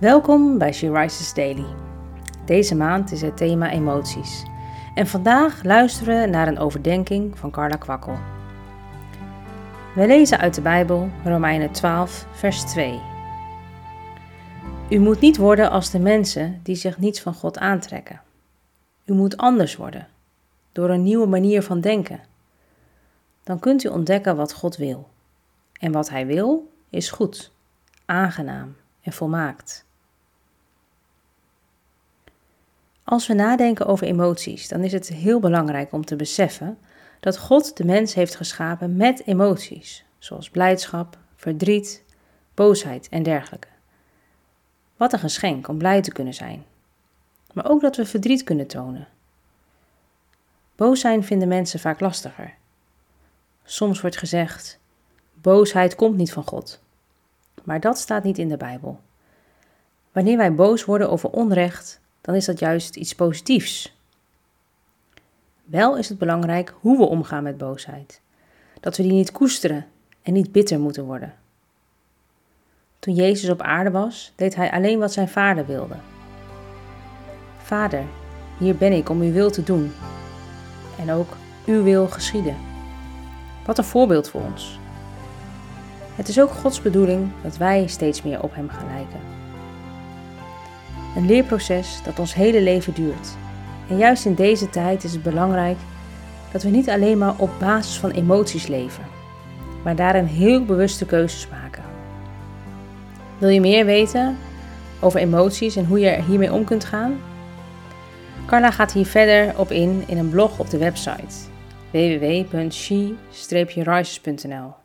Welkom bij She Rises Daily. Deze maand is het thema emoties. En vandaag luisteren we naar een overdenking van Carla Kwakkel. We lezen uit de Bijbel Romeinen 12, vers 2. U moet niet worden als de mensen die zich niets van God aantrekken. U moet anders worden, door een nieuwe manier van denken. Dan kunt u ontdekken wat God wil. En wat Hij wil is goed, aangenaam en volmaakt. Als we nadenken over emoties, dan is het heel belangrijk om te beseffen dat God de mens heeft geschapen met emoties, zoals blijdschap, verdriet, boosheid en dergelijke. Wat een geschenk om blij te kunnen zijn, maar ook dat we verdriet kunnen tonen. Boos zijn vinden mensen vaak lastiger. Soms wordt gezegd: boosheid komt niet van God. Maar dat staat niet in de Bijbel. Wanneer wij boos worden over onrecht, dan is dat juist iets positiefs. Wel is het belangrijk hoe we omgaan met boosheid. Dat we die niet koesteren en niet bitter moeten worden. Toen Jezus op aarde was, deed hij alleen wat zijn vader wilde. Vader, hier ben ik om uw wil te doen. En ook uw wil geschieden. Wat een voorbeeld voor ons. Het is ook Gods bedoeling dat wij steeds meer op Hem gaan lijken. Een leerproces dat ons hele leven duurt. En juist in deze tijd is het belangrijk dat we niet alleen maar op basis van emoties leven, maar daarin heel bewuste keuzes maken. Wil je meer weten over emoties en hoe je er hiermee om kunt gaan? Carla gaat hier verder op in in een blog op de website www.she-rises.nl.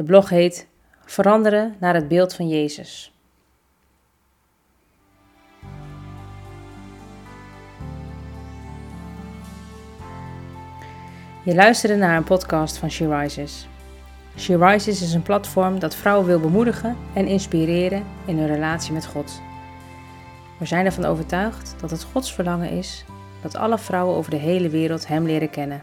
De blog heet Veranderen naar het beeld van Jezus. Je luisterde naar een podcast van She Rises. She Rises is een platform dat vrouwen wil bemoedigen en inspireren in hun relatie met God. We zijn ervan overtuigd dat het Gods verlangen is dat alle vrouwen over de hele wereld Hem leren kennen.